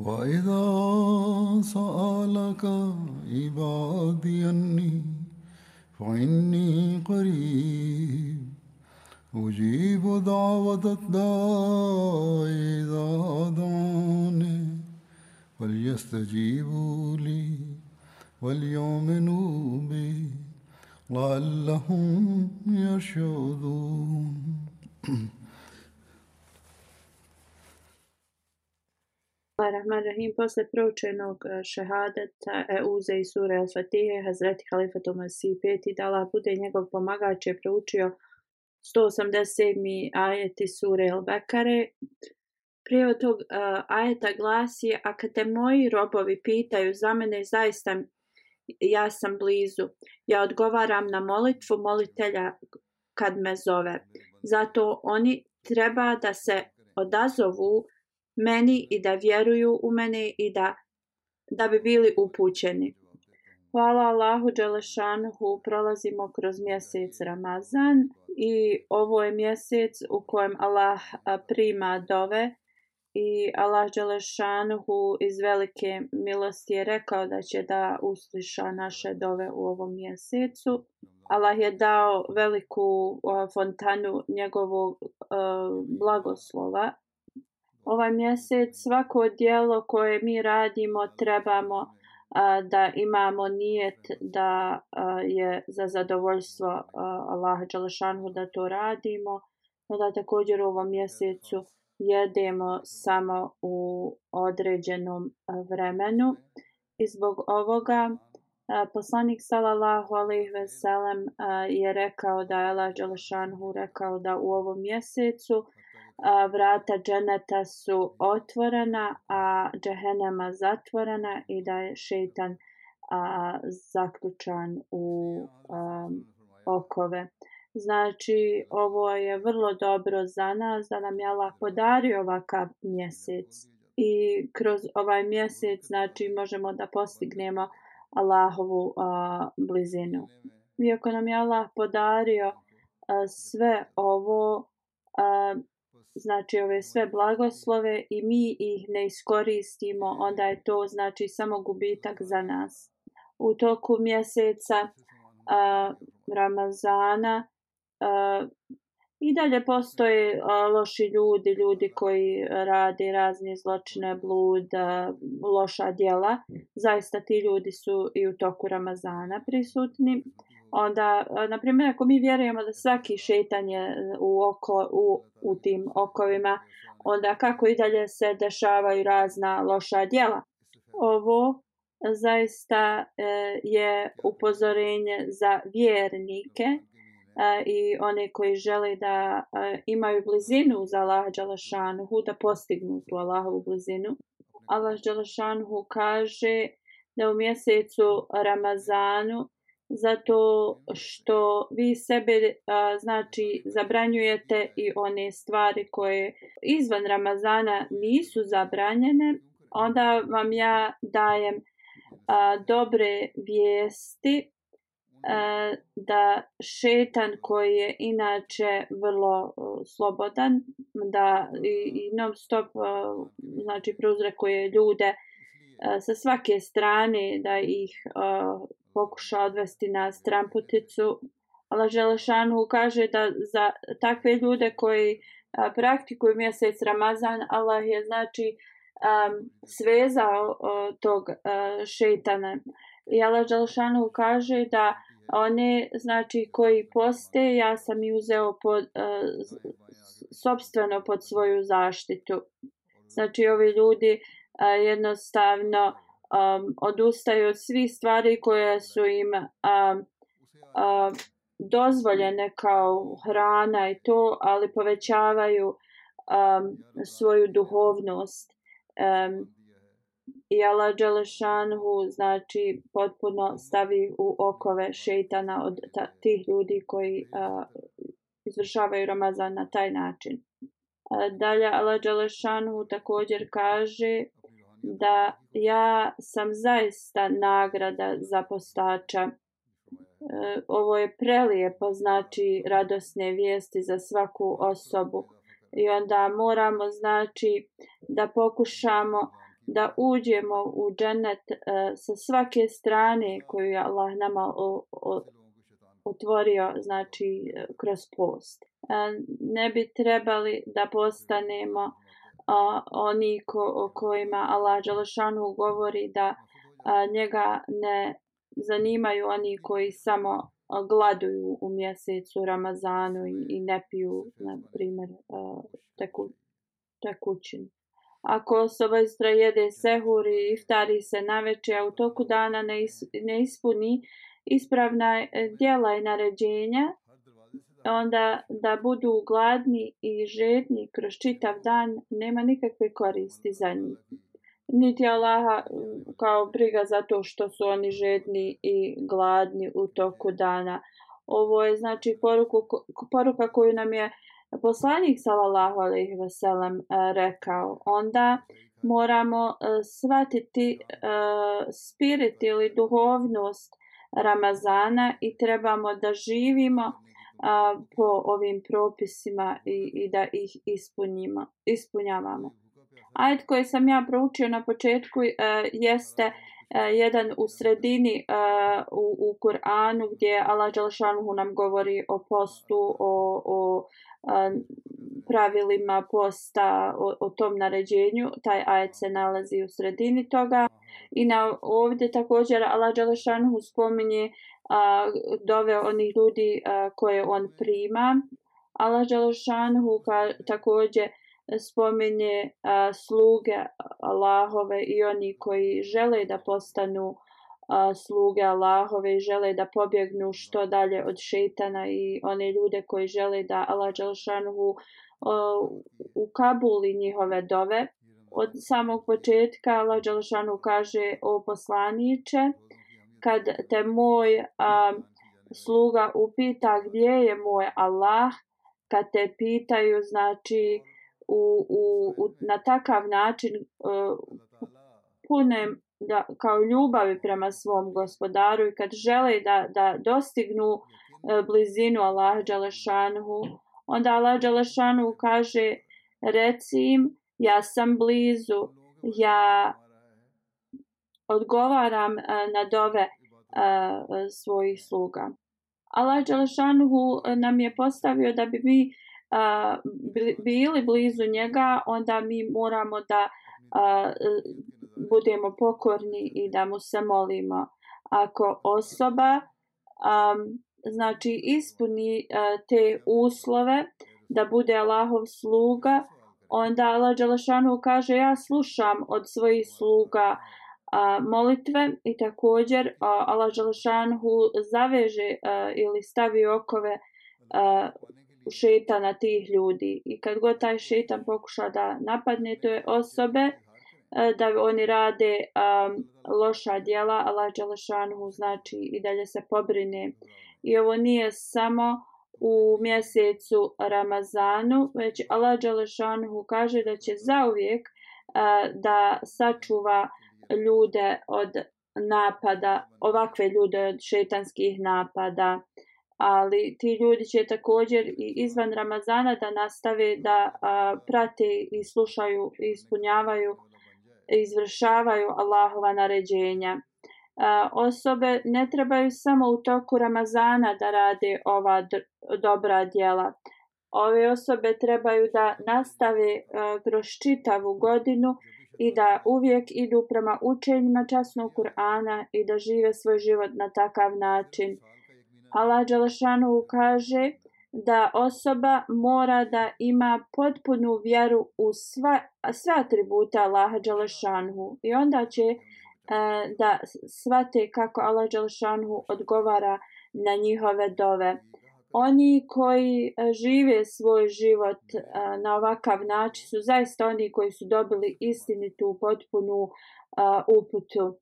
وإذا سألك عبادي أني فإني قريب أجيب دعوة الداع إذا دعاني فليستجيبوا لي وليؤمنوا بي لعلهم يرشدون. Rahman Rahim, posle proučenog šehadata šehadeta Euze i sure Al-Fatihe, Hazreti Halifatu Masih peti, Dala bude njegov pomagač je proučio 187. ajeti sure Al-Bekare. Prije tog uh, ajeta glasi, a kad te moji robovi pitaju za mene, zaista ja sam blizu. Ja odgovaram na molitvu molitelja kad me zove. Zato oni treba da se odazovu meni i da vjeruju u mene i da, da bi bili upućeni. Hvala Allahu Đelešanhu, prolazimo kroz mjesec Ramazan i ovo je mjesec u kojem Allah prima dove i Allah Đelešanhu iz velike milosti je rekao da će da usliša naše dove u ovom mjesecu. Allah je dao veliku fontanu njegovog blagoslova ovaj mjesec svako dijelo koje mi radimo trebamo a, da imamo nijet da a, je za zadovoljstvo a, Allaha Đalešanu da to radimo, no da također u ovom mjesecu jedemo samo u određenom vremenu. I zbog ovoga a, poslanik sallallahu alejhi ve sellem je rekao da je Allah Đalešanhu rekao da u ovom mjesecu a, vrata dženeta su otvorena, a džehenema zatvorena i da je šeitan a, zaključan u a, okove. Znači, ovo je vrlo dobro za nas, da nam je Allah podario ovakav mjesec. I kroz ovaj mjesec, znači, možemo da postignemo Allahovu a, blizinu. Iako nam je Allah podario a, sve ovo, a, znači ove sve blagoslove i mi ih ne iskoristimo, onda je to znači samo gubitak za nas. U toku mjeseca a, Ramazana a, i dalje postoje a, loši ljudi, ljudi koji rade razne zločine, blud, loša djela. Zaista ti ljudi su i u toku Ramazana prisutni onda, na primjer, ako mi vjerujemo da svaki šetanje u, oko, u, u tim okovima, onda kako i dalje se dešavaju razna loša djela. Ovo zaista e, je upozorenje za vjernike i one koji žele da imaju blizinu za Allah Đalašanhu, da postignu tu Allahovu blizinu. Allah Đalašanhu kaže da u mjesecu Ramazanu zato što vi sebe a, znači zabranjujete i one stvari koje izvan Ramazana nisu zabranjene onda vam ja dajem a, dobre vijesti e, da šetan koji je inače vrlo e, slobodan, da i, i non stop e, znači prouzrekuje ljude e, sa svake strane da ih e, pokuša odvesti na stramputicu. Allah Želešanu kaže da za takve ljude koji a, praktikuju mjesec Ramazan, Allah je znači a, svezao a, tog a, šeitana. I Allah Želešanu kaže da one znači koji poste ja sam i uzeo pod, a, sobstveno pod svoju zaštitu. Znači ovi ljudi a, jednostavno um, odustaju od svih stvari koje su im um, um, dozvoljene kao hrana i to, ali povećavaju um, svoju duhovnost. Um, I Allah Đelešanhu znači potpuno stavi u okove šeitana od ta, tih ljudi koji uh, izvršavaju Ramazan na taj način. Uh, dalje Allah Đelešanhu također kaže da ja sam zaista nagrada za postača. E, ovo je prelijepo, znači radosne vijesti za svaku osobu. I onda moramo znači da pokušamo da uđemo u džennet uh, sa svake strane koju je Allah nama o, o, otvorio znači kroz post. Uh, ne bi trebali da postanemo a, oni ko, o kojima Allah Đalešanu govori da a, njega ne zanimaju oni koji samo gladuju u mjesecu Ramazanu i, i ne piju, na primjer, teku, tekućinu. Ako osoba istra jede sehur i iftari se naveče, a u toku dana ne, is, ne ispuni ispravna e, djela i naređenja, onda da budu gladni i žedni kroz čitav dan, nema nikakve koristi za njih. Niti Allaha mm, kao briga za to što su oni žedni i gladni u toku dana. Ovo je znači poruku, poruka koju nam je poslanik sallallahu alejhi ve sellem e, rekao onda moramo uh, shvatiti uh, spirit ili duhovnost Ramazana i trebamo da živimo uh, po ovim propisima i, i da ih ispunimo, ispunjavamo. Ajet koji sam ja proučio na početku uh, jeste uh, E, jedan u sredini uh, u, u Kur'anu gdje Allah Đalšanuhu nam govori o postu, o, o e, pravilima posta o, o tom naređenju. Taj ajet se nalazi u sredini toga. I na ovdje također Allah Đalešanhu spominje a, dove onih ljudi a, koje on prima. Allah Đalešanhu ka, također spominje a, sluge Allahove i oni koji žele da postanu a, sluge Allahove i žele da pobjegnu što dalje od šeitana i one ljude koji žele da Allah Đelšanhu u Kabuli njihove dove. Od samog početka Allah Đelšanhu kaže o poslaniće kad te moj a, sluga upita gdje je moj Allah kad te pitaju znači u, u, u, na takav način uh, pune da kao ljubavi prema svom gospodaru i kad žele da, da dostignu uh, blizinu Allah Đalešanhu, onda Allah Đalešanhu kaže reci im ja sam blizu, ja odgovaram e, uh, na dove uh, svojih sluga. Allah Đalešanhu nam je postavio da bi mi bili blizu njega, onda mi moramo da budemo pokorni i da mu se molimo. Ako osoba a, znači ispuni a, te uslove da bude Allahov sluga, onda Allah Đelešanu kaže ja slušam od svojih sluga a, molitve i također a, Allah Đelešanu zaveže a, ili stavi okove a, šetana tih ljudi. I kad god taj šetan pokuša da napadne te osobe, e, da oni rade um, loša djela, Allah Đalešanhu znači i dalje se pobrine. I ovo nije samo u mjesecu Ramazanu, već Allah Đalešanhu kaže da će zauvijek uh, da sačuva ljude od napada, ovakve ljude od šetanskih napada. Ali ti ljudi će također i izvan Ramazana da nastave da a, prate i slušaju i ispunjavaju izvršavaju Allahova naređenja. Osobe ne trebaju samo u toku Ramazana da rade ova dobra djela. Ove osobe trebaju da nastave kroz čitavu godinu i da uvijek idu prema učenjima časnog Kur'ana i da žive svoj život na takav način. Allah Đelešanu kaže da osoba mora da ima potpunu vjeru u sva, sva atributa Allaha Đelešanu i onda će e, da svate kako Allah Đelešanu odgovara na njihove dove. Oni koji e, žive svoj život e, na ovakav način su zaista oni koji su dobili istinitu potpunu e, uputu.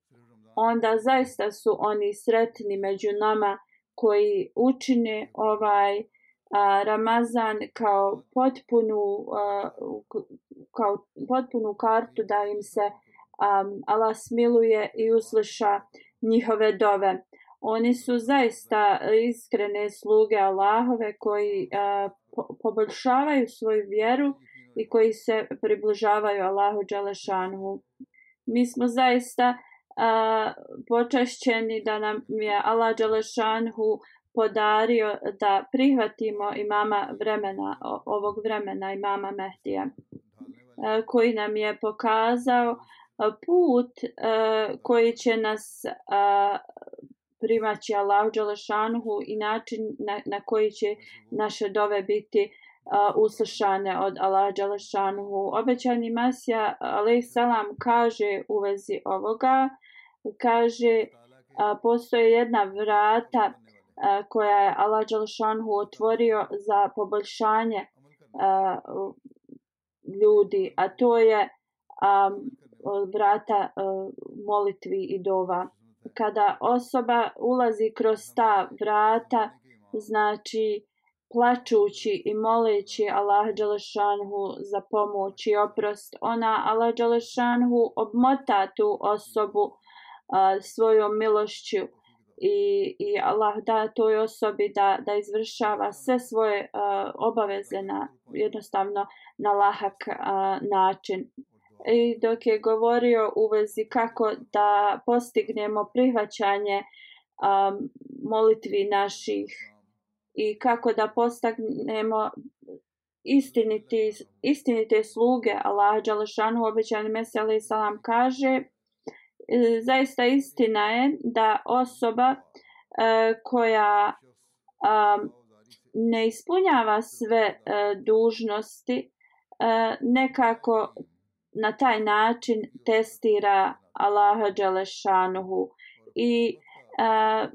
Onda zaista su oni sretni među nama koji učine ovaj a, Ramazan kao potpunu a, kao potpunu kartu da im se Allah smiluje i usliša njihove dove. Oni su zaista iskrene sluge Allahove koji a, po, poboljšavaju svoju vjeru i koji se približavaju Allahu Đalešanu. Mi smo zaista a, počašćeni da nam je Allah Đalešanu podario da prihvatimo imama vremena, ovog vremena imama Mehdija koji nam je pokazao put koji će nas primaći Allah Đalešanuhu i način na, na koji će naše dove biti uslušane od Allah Đalešanuhu. Obećani Masija alaih salam kaže u vezi ovoga, kaže postoje jedna vrata koja je Allah Đalšanhu otvorio za poboljšanje ljudi, a to je vrata molitvi i dova. Kada osoba ulazi kroz ta vrata, znači plačući i moleći Allah Đalešanhu za pomoć i oprost, ona Allah Đalešanhu obmota tu osobu svojom milošću i, i Allah da toj osobi da, da izvršava sve svoje a, obaveze na jednostavno na lahak a, način. I dok je govorio u vezi kako da postignemo prihvaćanje a, molitvi naših i kako da postignemo istiniti, istinite sluge Allah Đalešanu obećani Mesele Salam kaže E, zaista istina je da osoba e, koja ne ispunjava sve e, dužnosti e, nekako na taj način testira Allaha Đelešanuhu i e,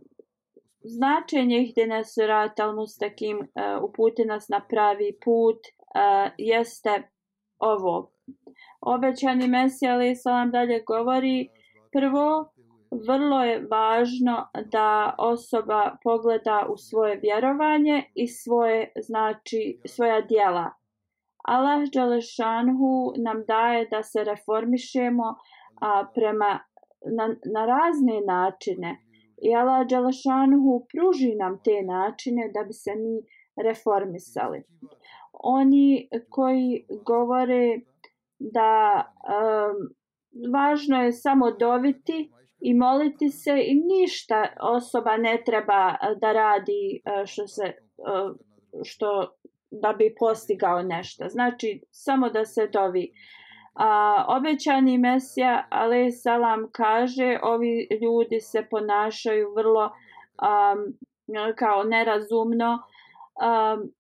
značenje gdje nas al mustakim uputi nas na pravi put jeste ovo. Obećani Mesija ali salam dalje govori Prvo, vrlo je važno da osoba pogleda u svoje vjerovanje i svoje znači svoja djela. Allah Đalešanhu nam daje da se reformišemo a, prema na, na razne načine. I Allah Đalešanhu pruži nam te načine da bi se mi reformisali. Oni koji govore da um, važno je samo doviti i moliti se i ništa osoba ne treba e, da radi e, što se e, što da bi postigao nešto. Znači samo da se dovi. A, obećani Mesija, ale salam kaže, ovi ljudi se ponašaju vrlo um, kao nerazumno, um,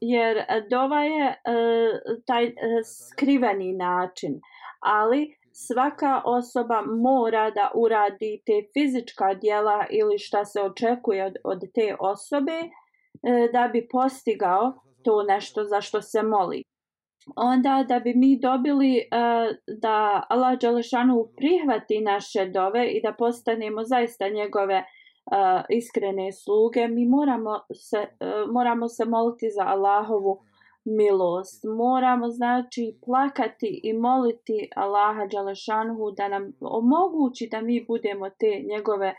jer dova je uh, taj uh, skriveni način. Ali svaka osoba mora da uradi te fizička dijela ili šta se očekuje od, od te osobe e, da bi postigao to nešto za što se moli. Onda da bi mi dobili e, da Allah Đalešanu prihvati naše dove i da postanemo zaista njegove e, iskrene sluge, mi moramo se, e, moramo se moliti za Allahovu milost. Moramo znači plakati i moliti Allaha Đalešanhu da nam omogući da mi budemo te njegove e,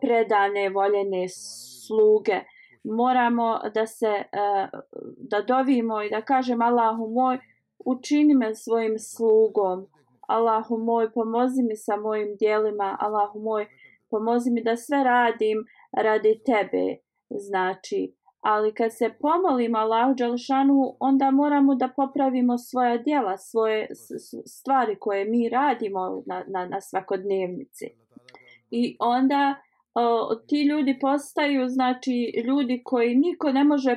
predane, voljene sluge. Moramo da se e, da dovimo i da kažem Allahu moj učini me svojim slugom. Allahu moj pomozi mi sa mojim dijelima. Allahu moj pomozi mi da sve radim radi tebe. Znači, ali kad se pomolimo Allahu Đalšanu, onda moramo da popravimo svoja djela, svoje stvari koje mi radimo na, na, na svakodnevnici. I onda o, ti ljudi postaju, znači, ljudi koji niko ne može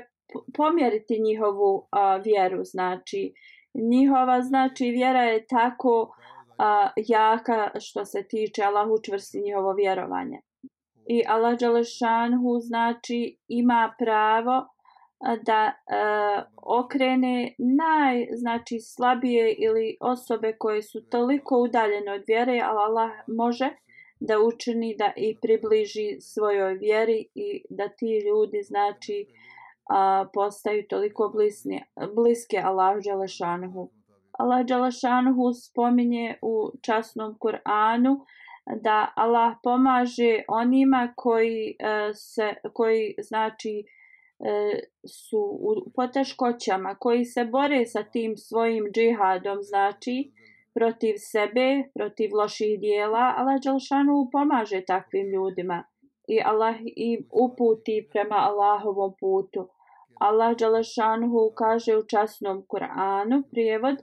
pomjeriti njihovu a, vjeru, znači, njihova, znači, vjera je tako a, jaka što se tiče Allahu čvrsti njihovo vjerovanje i Allah Đalešanhu znači ima pravo da e, okrene naj znači slabije ili osobe koje su toliko udaljene od vjere, ali Allah može da učini da i približi svojoj vjeri i da ti ljudi znači a, postaju toliko blisni, bliske Allahu Đalešanhu. Allah Đalešanhu spominje u časnom Kur'anu da Allah pomaže onima koji e, se koji znači e, su u poteškoćama, koji se bore sa tim svojim džihadom, znači protiv sebe, protiv loših dijela, Allah Đelšanu pomaže takvim ljudima i Allah im uputi prema Allahovom putu. Allah Đelešanhu kaže u časnom Kur'anu prijevod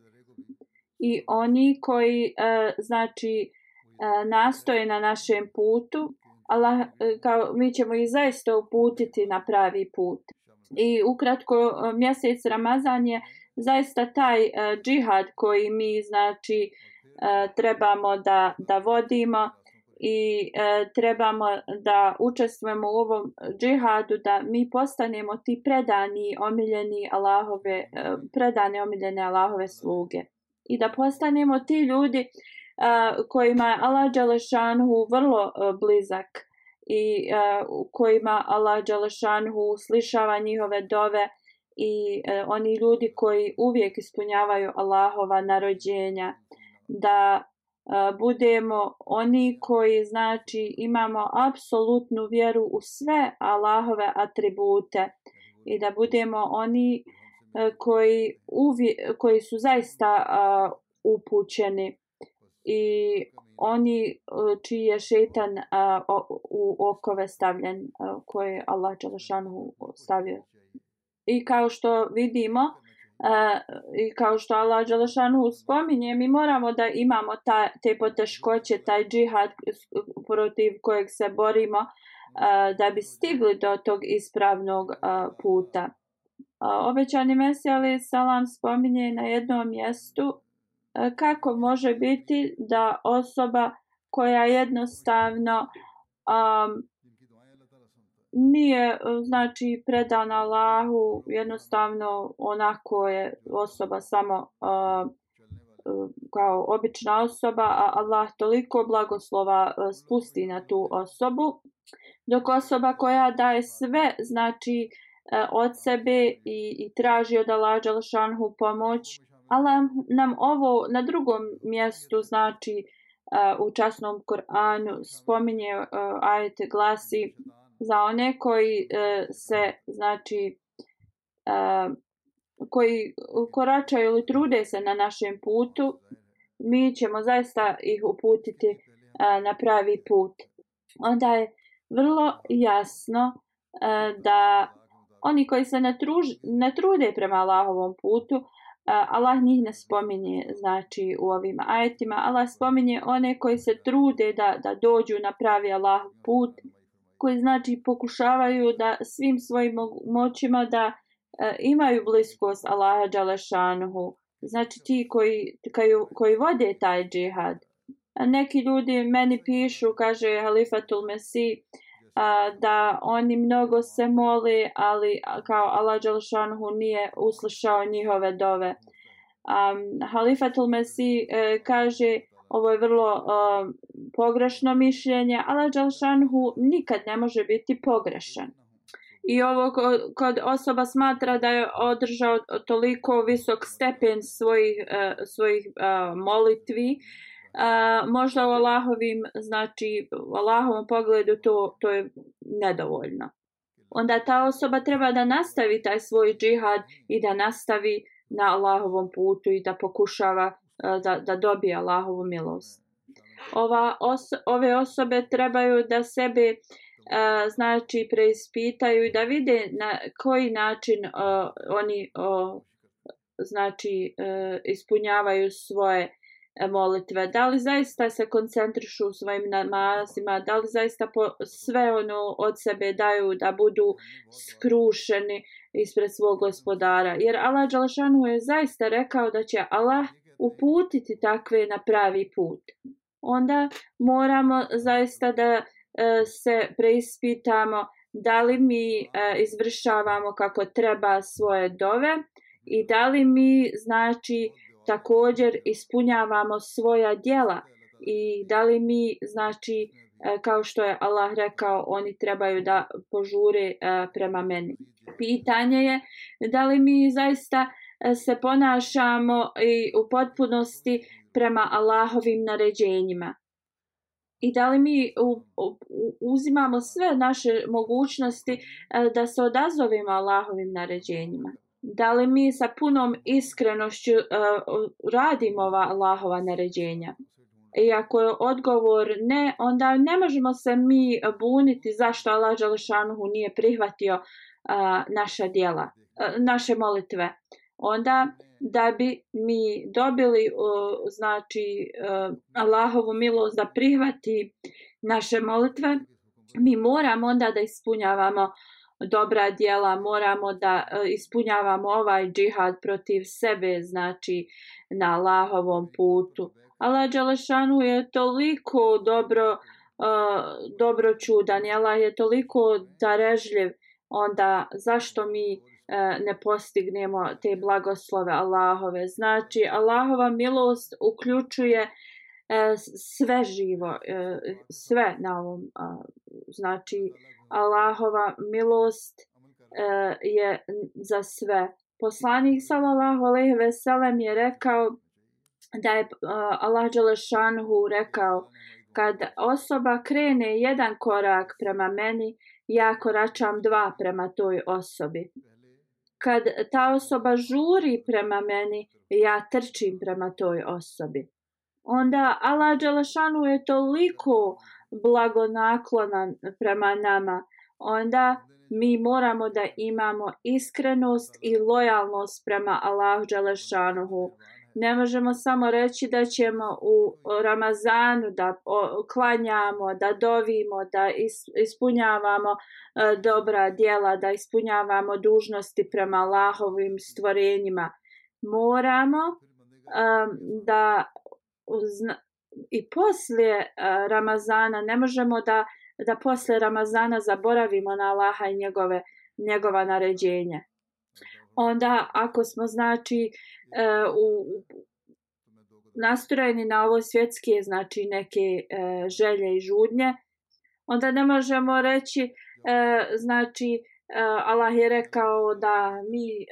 i oni koji e, znači nastoje na našem putu, Allah, e, kao, mi ćemo ih zaista uputiti na pravi put. I ukratko, e, mjesec Ramazan je zaista taj uh, džihad koji mi znači uh, trebamo da, da vodimo i uh, trebamo da učestvujemo u ovom džihadu da mi postanemo ti predani omiljeni Allahove uh, predane omiljene Allahove sluge i da postanemo ti ljudi uh, kojima je Allah Đalešanhu vrlo uh, blizak i uh, kojima Allah Đalešanhu slišava njihove dove i uh, oni ljudi koji uvijek ispunjavaju Allahova narođenja. Da uh, budemo oni koji znači imamo apsolutnu vjeru u sve Allahove atribute i da budemo oni uh, koji, uvije, koji su zaista uh, upućeni i oni e, čiji je šetan u okove stavljen e, koje je Allah Đalašanu stavio. I kao što vidimo e, i kao što Allah Đalašanu spominje, mi moramo da imamo ta, te poteškoće, taj džihad protiv kojeg se borimo da bi stigli do tog ispravnog puta. Obećani Mesija ali salam spominje na jednom mjestu E, kako može biti da osoba koja jednostavno um, nije znači predana Allahu jednostavno onako je osoba samo uh, kao obična osoba a Allah toliko blagoslova e, spusti na tu osobu dok osoba koja daje sve znači od sebe i, i traži od Allah Đalšanhu pomoć Allah nam ovo na drugom mjestu znači uh, u časnom Koranu spominje uh, ajete glasi za one koji uh, se znači uh, koji koračaju ili trude se na našem putu mi ćemo zaista ih uputiti uh, na pravi put. Onda je vrlo jasno uh, da oni koji se ne, truž, ne trude prema Allahovom putu Allah njih ne spominje znači u ovim ajetima. Allah spominje one koji se trude da, da dođu na pravi Allah put, koji znači pokušavaju da svim svojim moćima da e, imaju bliskost Allaha Đalešanuhu. Znači ti koji, koji, koji vode taj džihad. A neki ljudi meni pišu, kaže Halifatul Mesih, a, da oni mnogo se moli, ali kao Allah Đelšanhu nije uslušao njihove dove. Um, Halifatul Mesi e, kaže ovo je vrlo uh, pogrešno mišljenje, Allah Đelšanhu nikad ne može biti pogrešan. i ovo kod osoba smatra da je održao toliko visok stepen svojih, uh, svojih uh, molitvi, a, možda u Allahovim, znači u Allahovom pogledu to, to je nedovoljno. Onda ta osoba treba da nastavi taj svoj džihad i da nastavi na Allahovom putu i da pokušava da, da dobije Allahovu milost. Ova os, ove osobe trebaju da sebe a, znači preispitaju i da vide na koji način a, oni a, znači uh, ispunjavaju svoje E, molitve. Da li zaista se koncentrišu u svojim namazima, da li zaista po sve ono od sebe daju da budu skrušeni ispred svog gospodara. Jer Allah Đalšanu je zaista rekao da će Allah uputiti takve na pravi put. Onda moramo zaista da e, se preispitamo da li mi e, izvršavamo kako treba svoje dove i da li mi znači također ispunjavamo svoja djela i da li mi znači e, kao što je Allah rekao oni trebaju da požure e, prema meni. Pitanje je da li mi zaista e, se ponašamo i u potpunosti prema Allahovim naređenjima i da li mi uzimamo sve naše mogućnosti da se odazovimo Allahovim naređenjima. Da li mi sa punom iskrenošću uh, radimo ova Allahova naređenja? I ako je odgovor ne, onda ne možemo se mi buniti zašto Allah Đalešanuhu nije prihvatio uh, naša dijela, uh, e, naše molitve. Onda da bi mi dobili uh, znači uh, Allahovu milost da prihvati naše molitve mi moramo onda da ispunjavamo dobra djela moramo da e, ispunjavamo ovaj džihad protiv sebe znači na Allahovom putu Allah Đelešanu je toliko dobro uh, dobro čudan Allah je toliko darežljiv onda zašto mi e, ne postignemo te blagoslove Allahove. Znači, Allahova milost uključuje sve živo, sve na ovom. Znači, Allahova milost e, je za sve. Poslanik sallallahu alejhi ve sellem je rekao da je e, Allah dželešanhu rekao kad osoba krene jedan korak prema meni, ja koračam dva prema toj osobi kad ta osoba žuri prema meni, ja trčim prema toj osobi. Onda Allah Đelešanu je toliko blagonaklonan prema nama. Onda mi moramo da imamo iskrenost i lojalnost prema Allahu Đelešanuhu ne možemo samo reći da ćemo u Ramazanu da klanjamo, da dovimo, da ispunjavamo e, dobra djela, da ispunjavamo dužnosti prema Allahovim stvorenjima. Moramo e, da i poslije e, Ramazana ne možemo da da posle Ramazana zaboravimo na Allaha i njegove njegova naređenja. Onda ako smo znači e, u, nastrojeni na ovo svjetske znači neke e, želje i žudnje onda ne možemo reći znači Allah je rekao da mi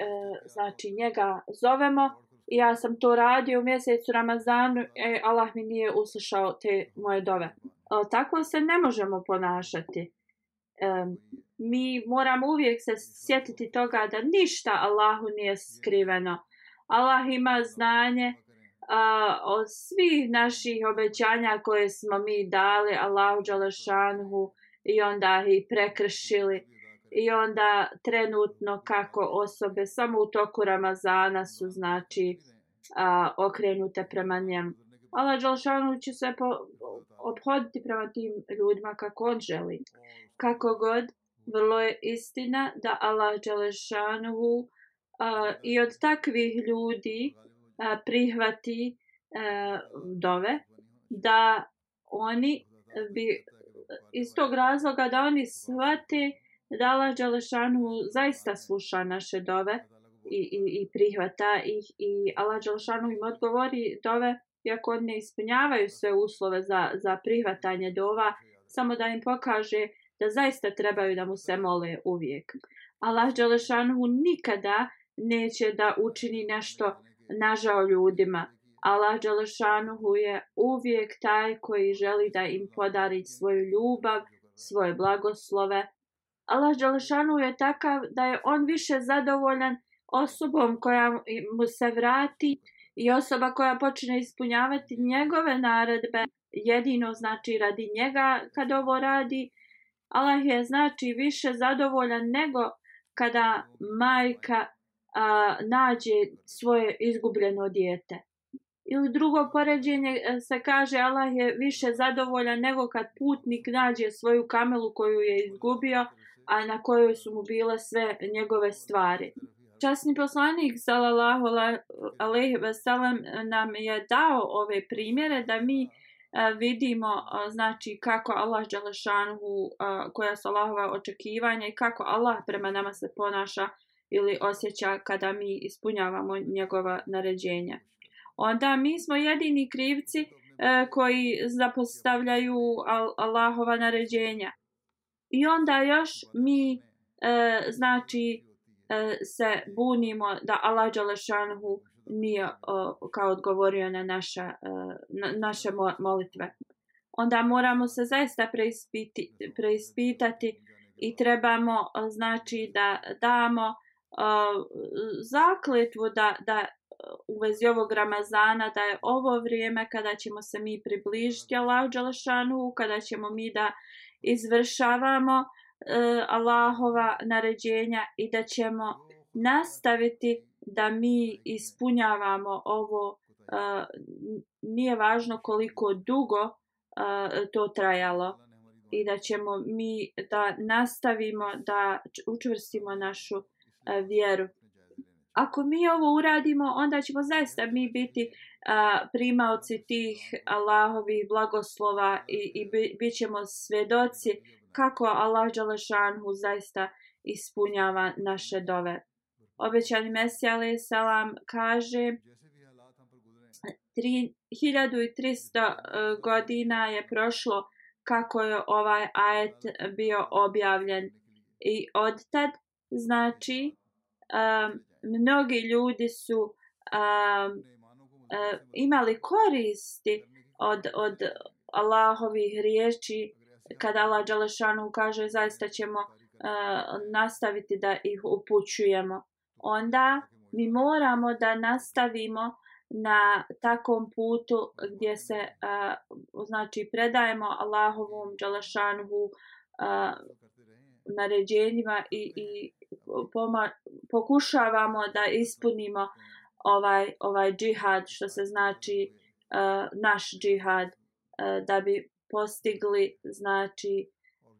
znači njega zovemo ja sam to radio u mjesecu Ramazanu e, Allah mi nije uslušao te moje dove. E, tako se ne možemo ponašati. E, mi moramo uvijek se sjetiti toga da ništa Allahu nije skriveno. Allah ima znanje a, od svih naših obećanja koje smo mi dali Allahu Đalešanhu i onda ih prekršili i onda trenutno kako osobe samo u toku Ramazana su znači a, okrenute prema njemu. Allah Đalšanu će se po, obhoditi prema tim ljudima kako on želi. Kako god, vrlo je istina da Allah Đalešanu a, i od takvih ljudi a, prihvati a, dove da oni bi iz tog razloga da oni shvate da Allah Đalešanu zaista sluša naše dove i, i, i prihvata ih i Allah Đalešanu im odgovori dove iako ne ispunjavaju sve uslove za, za prihvatanje dova samo da im pokaže da zaista trebaju da mu se mole uvijek. Allah Đelešanhu nikada neće da učini nešto nažao ljudima. Allah Đelešanuhu je uvijek taj koji želi da im podari svoju ljubav, svoje blagoslove. Allah Đelešanuhu je takav da je on više zadovoljan osobom koja mu se vrati i osoba koja počne ispunjavati njegove naredbe jedino znači radi njega kad ovo radi. Allah je znači više zadovoljan nego kada majka a, nađe svoje izgubljeno dijete. Ili drugo poređenje e, se kaže Allah je više zadovoljan nego kad putnik nađe svoju kamelu koju je izgubio, a na kojoj su mu bile sve njegove stvari. Časni poslanik sallallahu alejhi ve sellem nam je dao ove primjere da mi e, vidimo e, znači kako Allah dželešanhu e, koja su Allahova očekivanja i kako Allah prema nama se ponaša ili osjeća kada mi ispunjavamo njegova naređenja. Onda mi smo jedini krivci koji zapostavljaju Allahova naređenja. I onda još mi e, znači e, se bunimo da Allah Đalešanhu nije o, kao odgovorio na, naša, e, na naše molitve. Onda moramo se zaista preispiti, preispitati i trebamo znači da damo uh, zakletvu da, da u vezi ovog Ramazana da je ovo vrijeme kada ćemo se mi približiti Allahu Đalešanu, kada ćemo mi da izvršavamo uh, Allahova naređenja i da ćemo nastaviti da mi ispunjavamo ovo uh, nije važno koliko dugo uh, to trajalo i da ćemo mi da nastavimo da učvrstimo našu uh, vjeru. Ako mi ovo uradimo, onda ćemo zaista mi biti a, primaoci tih Allahovih blagoslova i, i bit ćemo svedoci kako Allah Đalešanhu zaista ispunjava naše dove. Obećani Mesija alaih salam kaže 1300 e, godina je prošlo kako je ovaj ajet bio objavljen. I od tad znači um, mnogi ljudi su um, uh, imali koristi od, od Allahovih riječi. Kada Allah Đalešanu kaže zaista ćemo uh, nastaviti da ih upućujemo. Onda mi moramo da nastavimo na takom putu gdje se uh, znači predajemo Allahovom džalašanhu uh, naređenjima i, i poma, pokušavamo da ispunimo ovaj ovaj džihad što se znači uh, naš džihad uh, da bi postigli znači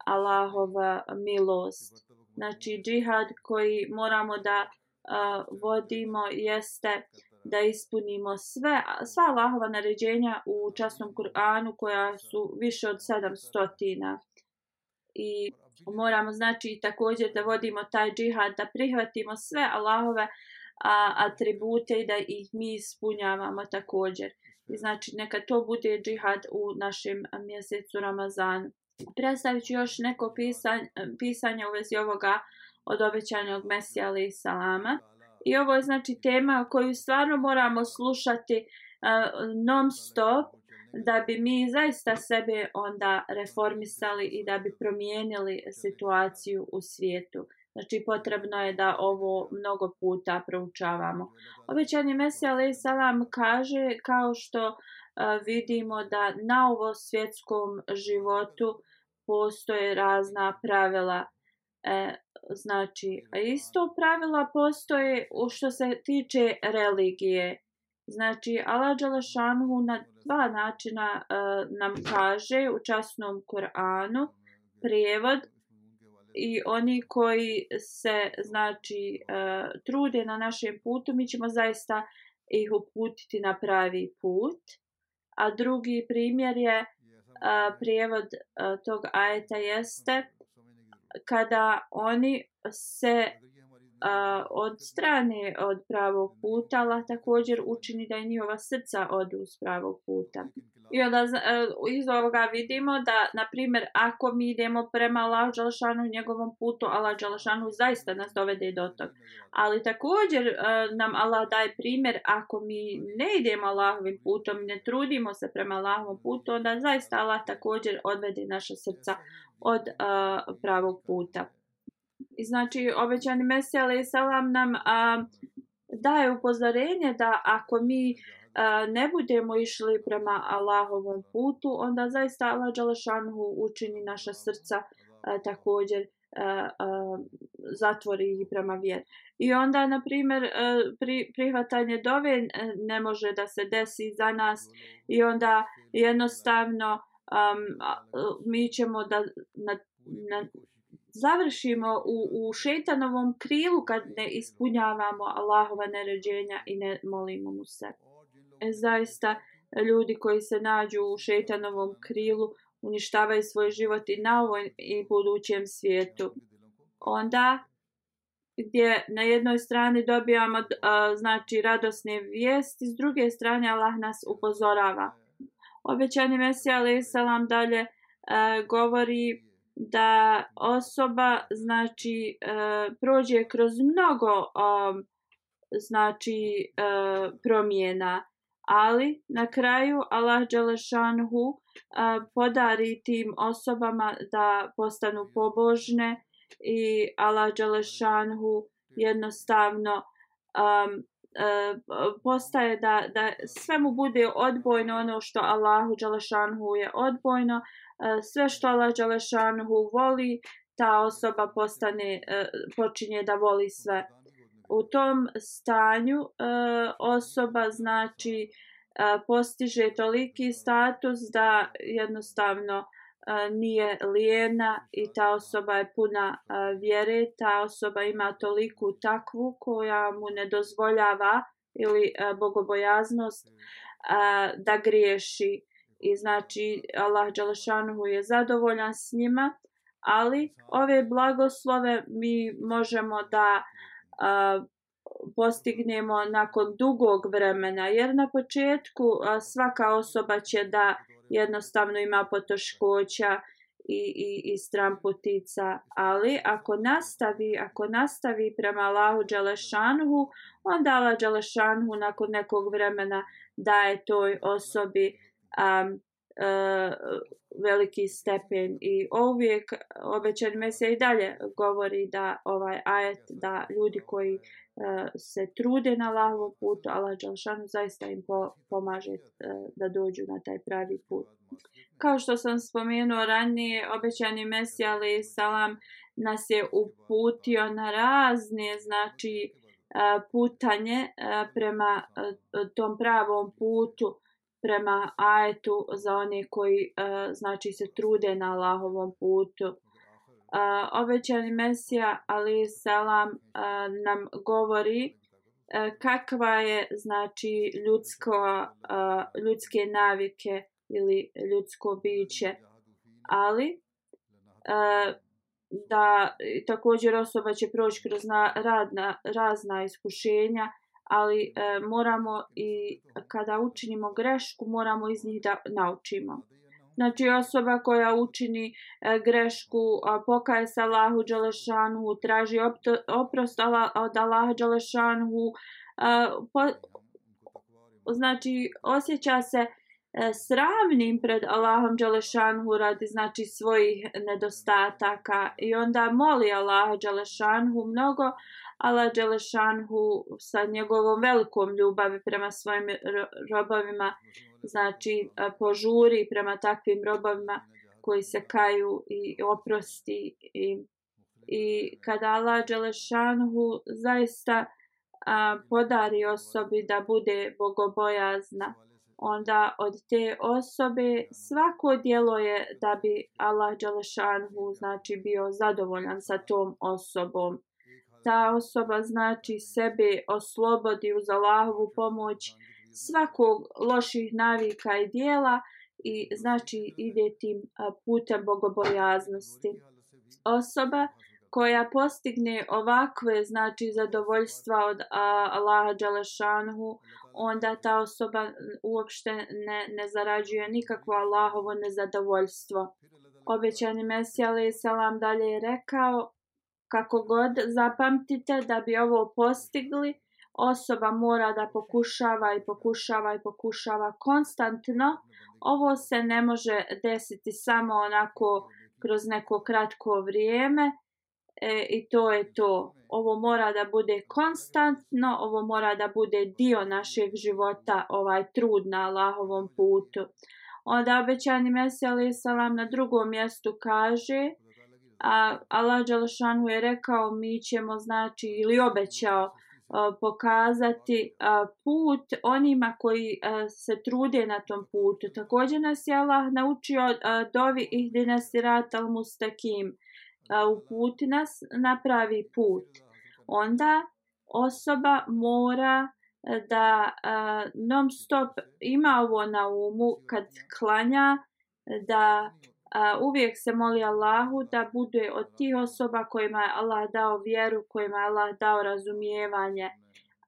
Allahova milost. Znači džihad koji moramo da uh, vodimo jeste da ispunimo sve sva Allahova naređenja u časnom Kur'anu koja su više od 700 i moramo znači također da vodimo taj džihad da prihvatimo sve Allahove a, atribute i da ih mi ispunjavamo također i znači neka to bude džihad u našem mjesecu Ramazanu predstavit ću još neko pisanje, pisanje u vezi ovoga od obećanog Mesija ali i salama. I ovo je znači tema koju stvarno moramo slušati uh, non stop da bi mi zaista sebe onda reformisali i da bi promijenili situaciju u svijetu. Znači potrebno je da ovo mnogo puta proučavamo. Obećani Mesija ali salam kaže kao što e, vidimo da na ovo svjetskom životu postoje razna pravila E, znači, isto pravila postoje u što se tiče religije. Znači, Allah Đalašanu na dva načina uh, nam kaže u časnom Koranu prijevod i oni koji se znači uh, trude na našem putu, mi ćemo zaista ih uputiti na pravi put. A drugi primjer je uh, prijevod uh, tog ajeta jeste kada oni se a, od strane od pravog puta, Allah također učini da i njihova srca odu s pravog puta. I onda e, iz ovoga vidimo da, na primjer, ako mi idemo prema Allah Đalšanu njegovom putu, Allah Đalšanu zaista nas dovede do tog. Ali također e, nam Allah daje primjer, ako mi ne idemo Allahovim putom, ne trudimo se prema Allahovom putu, onda zaista Allah također odvede naša srca od a, pravog puta. I znači, obećani Mesija, ali salam nam a, daje upozorenje da ako mi ne budemo išli prema Allahovom putu, onda zaista Allah Đalešanhu učini naša srca također zatvori ih prema vjer. I onda, na primjer, pri, prihvatanje dove ne može da se desi za nas i onda jednostavno um, mi ćemo da na, na, završimo u, u šeitanovom krilu kad ne ispunjavamo Allahova naređenja i ne molimo mu se. E, zaista ljudi koji se nađu u šeitanovom krilu uništavaju svoj život i na ovom i budućem svijetu. Onda gdje na jednoj strani dobijamo a, znači radosne vijesti, s druge strane Allah nas upozorava. Obećani Mesija alaih salam dalje a, govori da osoba znači e, prođe kroz mnogo znači e, promjena. Ali na kraju Allah Đelešanhu e, podari tim osobama da postanu pobožne i Allah Đelešanhu jednostavno um, postaje da, da sve mu bude odbojno ono što Allahu Đelešanhu je odbojno Eh, sve što Allah Đelešanhu voli ta osoba postane eh, počinje da voli sve. U tom stanju eh, osoba znači postiže toliki status da jednostavno nije lijena i ta osoba je puna vjere, ta osoba ima toliku takvu koja mu ne dozvoljava ili bogobojaznost da griješi i znači Allah Đalešanuhu je zadovoljan s njima ali ove blagoslove mi možemo da a, postignemo nakon dugog vremena jer na početku a, svaka osoba će da jednostavno ima potoškoća i, i, i stramputica, ali ako nastavi, ako nastavi prema Allahu Đalešanhu, onda Allah Đalešanhu nakon nekog vremena daje toj osobi um, uh, veliki stepen i uvijek obećan mesija i dalje govori da ovaj ajet da ljudi koji uh, se trude na Allahovom putu Allah Đalšanu zaista im po, pomaže uh, da dođu na taj pravi put. Kao što sam spomenuo ranije, obećani mesija ali salam nas je uputio na razne znači putanje prema tom pravom putu prema ajetu za one koji uh, znači se trude na Allahovom putu. Uh, obećani Mesija ali selam uh, nam govori uh, kakva je znači ljudsko uh, ljudske navike ili ljudsko biće. Ali uh, da također osoba će proći kroz na, radna, razna iskušenja ali e, moramo i kada učinimo grešku moramo iz njih da naučimo. Znači osoba koja učini e, grešku, a, pokaje se Allahu Đalešanu, traži opto, oprost od Allaha Đalešanu, e, po, znači osjeća se e, sravnim pred Allahom Đalešanu radi znači svojih nedostataka i onda moli Allaha Đalešanu mnogo, Allah Đelešanhu sa njegovom velikom ljubavi prema svojim robovima, znači požuri prema takvim robovima koji se kaju i oprosti i, i kada Allah Đelešanhu zaista a, podari osobi da bude bogobojazna, onda od te osobe svako dijelo je da bi Allah Đelešanhu znači bio zadovoljan sa tom osobom ta osoba znači sebe oslobodi uz Allahovu pomoć svakog loših navika i dijela i znači ide tim putem bogobojaznosti. Osoba koja postigne ovakve znači zadovoljstva od Allaha Đalešanhu, onda ta osoba uopšte ne, ne zarađuje nikakvo Allahovo nezadovoljstvo. Obećani Mesija alaih salam dalje je rekao kako god zapamtite da bi ovo postigli, osoba mora da pokušava i pokušava i pokušava konstantno. Ovo se ne može desiti samo onako kroz neko kratko vrijeme e, i to je to. Ovo mora da bude konstantno, ovo mora da bude dio našeg života, ovaj trud na Allahovom putu. Onda obećani Mesija salam na drugom mjestu kaže a Allah Đalšanu je rekao mi ćemo znači ili obećao pokazati put onima koji se trude na tom putu. Također nas je Allah naučio dovi ihdina sirat al mustakim uputi nas na pravi put. Onda osoba mora da non stop ima ovo na umu kad klanja da a, uvijek se moli Allahu da bude od tih osoba kojima je Allah dao vjeru, kojima je Allah dao razumijevanje,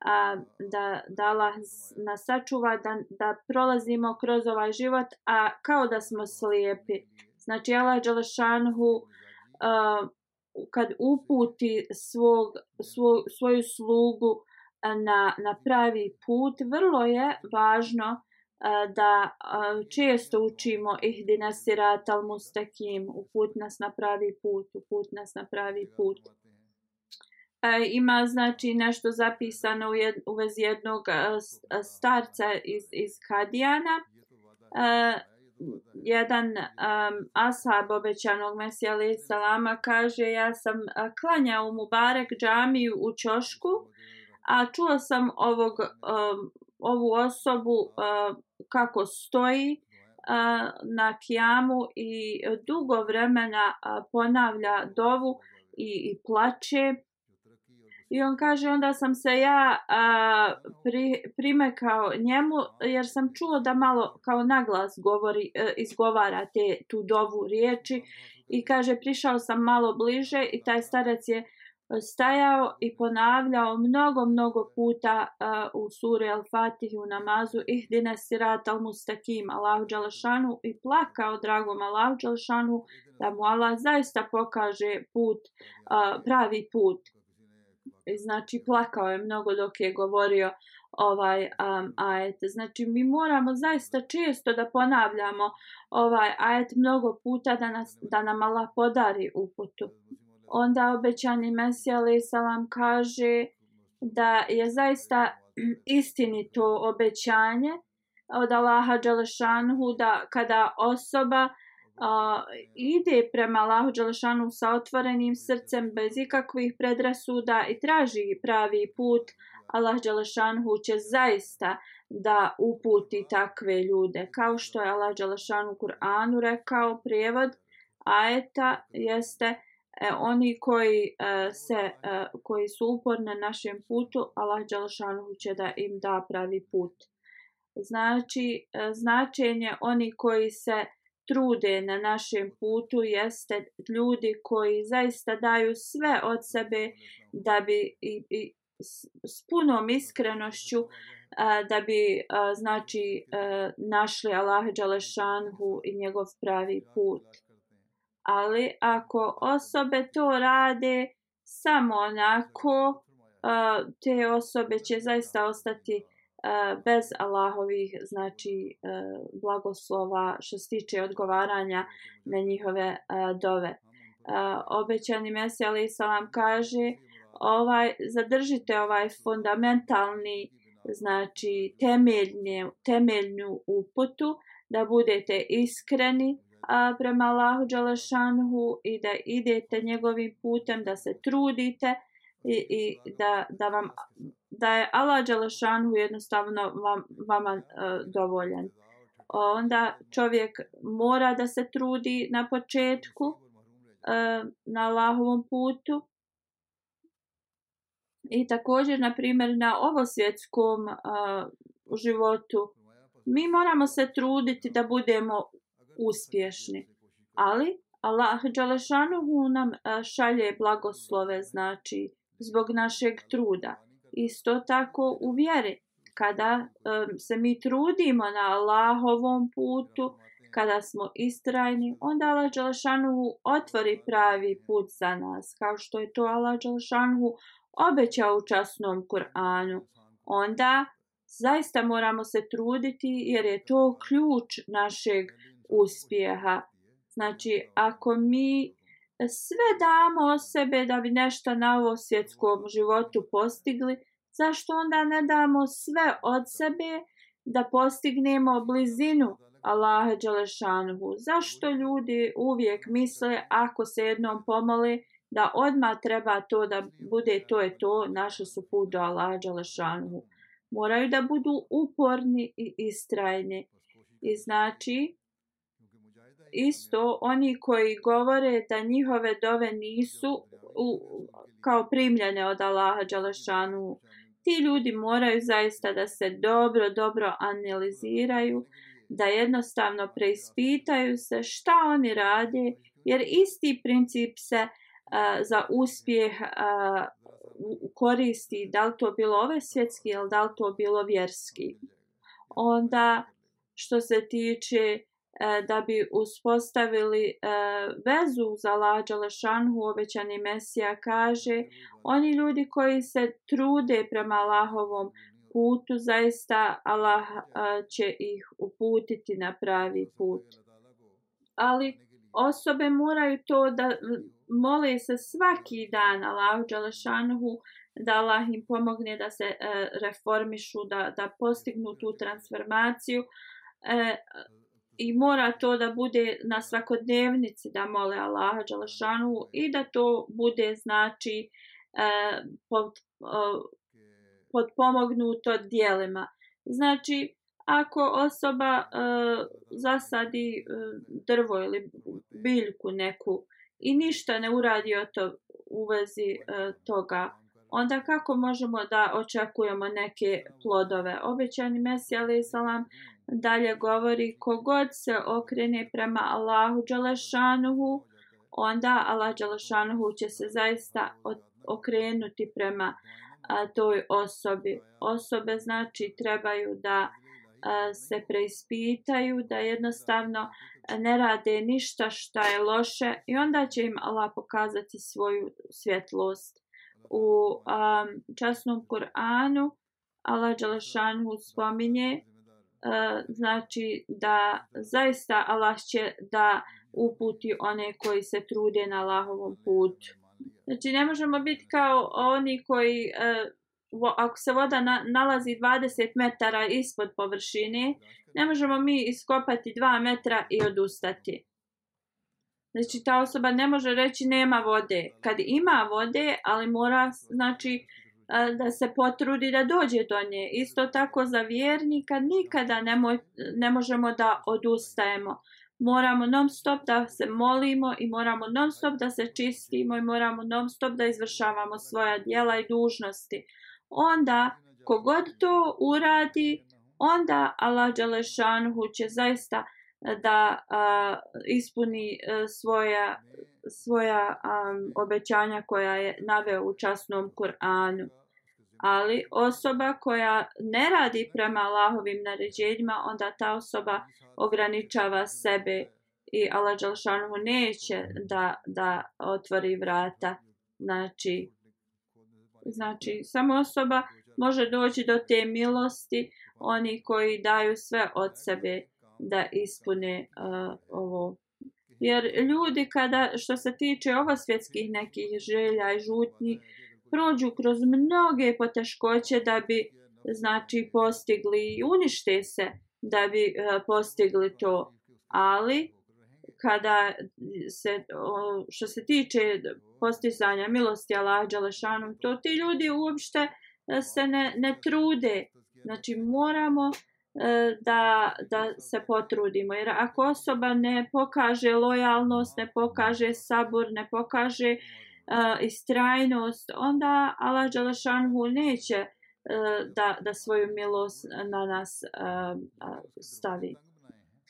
a, da, da Allah nas sačuva, da, da prolazimo kroz ovaj život, a kao da smo slijepi. Znači Allah Đalešanhu kad uputi svog, svog, svoju slugu na, na pravi put, vrlo je važno da često učimo ihdina sirat al mustakim, uput nas na pravi put, uput nas na pravi put. E, ima znači nešto zapisano u, jed, u vezi jednog starca iz, iz Kadijana. E, jedan um, ashab obećanog Mesija alaih salama kaže ja sam klanjao mu Mubarek džamiju u Ćošku, a čuo sam ovog um, ovu osobu uh, kako stoji na kijamu i dugo vremena ponavlja dovu i, i plače. I on kaže onda sam se ja a, pri, primekao njemu jer sam čuo da malo kao naglas govori, a, izgovara te, tu dovu riječi i kaže prišao sam malo bliže i taj starac je stajao i ponavljao mnogo, mnogo puta uh, u suri Al-Fatih u namazu Ihdine sirat al-mustakim Allahu Đalšanu i plakao dragom Allahu Đalšanu da mu Allah zaista pokaže put, uh, pravi put. I znači plakao je mnogo dok je govorio ovaj um, ajet. Znači mi moramo zaista često da ponavljamo ovaj ajet mnogo puta da, nas, da nam Allah podari uputu onda obećani Mesija alaih salam kaže da je zaista istinito obećanje od Allaha Đalešanhu da kada osoba a, ide prema Allahu Đalešanhu sa otvorenim srcem bez ikakvih predrasuda i traži pravi put, Allah Đalešanhu će zaista da uputi takve ljude. Kao što je Allah Đalešanhu u Kur'anu rekao, prijevod ajeta jeste e, oni koji e, se e, koji su uporni na našem putu Allah dželešanu će da im da pravi put. Znači e, značenje oni koji se trude na našem putu jeste ljudi koji zaista daju sve od sebe da bi i, i s punom iskrenošću a, da bi a, znači a, našli Allah dželešanhu i njegov pravi put ali ako osobe to rade samo onako, te osobe će zaista ostati bez Allahovih znači blagoslova što se tiče odgovaranja na njihove dove. Obećani Mesija Ali Salam kaže ovaj, zadržite ovaj fundamentalni znači temeljne, temeljnu uputu da budete iskreni a, prema Allahu Đalešanhu i da idete njegovim putem, da se trudite i, i da, da vam da je Allah Đalešanhu jednostavno vam, vama uh, dovoljan. Onda čovjek mora da se trudi na početku uh, na Allahovom putu i također, na primjer, na ovosvjetskom uh, e, životu mi moramo se truditi da budemo uspješni. Ali Allah Đalešanuhu nam e, šalje blagoslove, znači, zbog našeg truda. Isto tako u vjeri. Kada um, se mi trudimo na Allahovom putu, kada smo istrajni, onda Allah Đalešanuhu otvori pravi put za nas, kao što je to Allah Đalešanuhu obećao u časnom Kur'anu. Onda zaista moramo se truditi jer je to ključ našeg uspjeha. Znači, ako mi sve damo o sebe da bi nešto na ovo svjetskom životu postigli, zašto onda ne damo sve od sebe da postignemo blizinu Allaha Đelešanuhu? Zašto ljudi uvijek misle ako se jednom pomole da odmah treba to da bude to je to, naše su put do Allaha Đelešanuhu? Moraju da budu uporni i istrajni. I znači, isto oni koji govore da njihove dove nisu u, kao primljene od Allaha Đalešanu. Ti ljudi moraju zaista da se dobro, dobro analiziraju, da jednostavno preispitaju se šta oni rade, jer isti princip se uh, za uspjeh uh, koristi, da li to bilo ove svjetski ili da li to bilo vjerski. Onda, što se tiče E, da bi uspostavili e, vezu za lađa lešanhu, obećani Mesija kaže, oni ljudi koji se trude prema Allahovom putu, zaista Allah e, će ih uputiti na pravi put. Ali osobe moraju to da mole se svaki dan Allahu Đalešanhu da Allah im pomogne da se reformišu, da, da postignu tu transformaciju i mora to da bude na svakodnevnici da mole Allaha Đalašanu i da to bude znači e, pod, e, podpomognuto dijelima. Znači, ako osoba e, zasadi e, drvo ili biljku neku i ništa ne uradi o to u vezi e, toga, onda kako možemo da očekujemo neke plodove? Obećani Mesija alaih salam dalje govori kogod se okrene prema Allahu Đalešanuhu, onda Allah Đalešanuhu će se zaista okrenuti prema a, toj osobi. Osobe znači trebaju da a, se preispitaju, da jednostavno ne rade ništa šta je loše i onda će im Allah pokazati svoju svjetlost. U a, časnom Kur'anu Allah Đalešanuhu spominje znači da zaista Allah će da uputi one koji se trude na Allahovom putu. Znači ne možemo biti kao oni koji e, ako se voda na, nalazi 20 metara ispod površine, ne možemo mi iskopati 2 metra i odustati. Znači ta osoba ne može reći nema vode. Kad ima vode, ali mora znači da se potrudi da dođe do nje. Isto tako za vjernika nikada ne, moj, ne možemo da odustajemo. Moramo non stop da se molimo i moramo non stop da se čistimo i moramo non stop da izvršavamo svoja dijela i dužnosti. Onda, kogod to uradi, onda Allah Đalešanhu će zaista e, da a, ispuni a, svoja, svoja a, obećanja koja je naveo u časnom Kur'anu ali osoba koja ne radi prema Allahovim naređenjima, onda ta osoba ograničava sebe i Allah Đalšanu neće da, da otvori vrata. Znači, znači, samo osoba može doći do te milosti, oni koji daju sve od sebe da ispune uh, ovo. Jer ljudi kada, što se tiče ovo svjetskih nekih želja i žutnji, uh, prođu kroz mnoge poteškoće da bi znači postigli i unište se da bi uh, postigli to. Ali kada se o, što se tiče postizanja milosti Allah dželešanu to ti ljudi uopšte e, se ne, ne trude. Znači moramo uh, da, da se potrudimo. Jer ako osoba ne pokaže lojalnost ne pokaže sabor ne pokaže uh, istrajnost, onda Allah Đalašanhu neće uh, da, da svoju milost na nas uh, uh, stavi.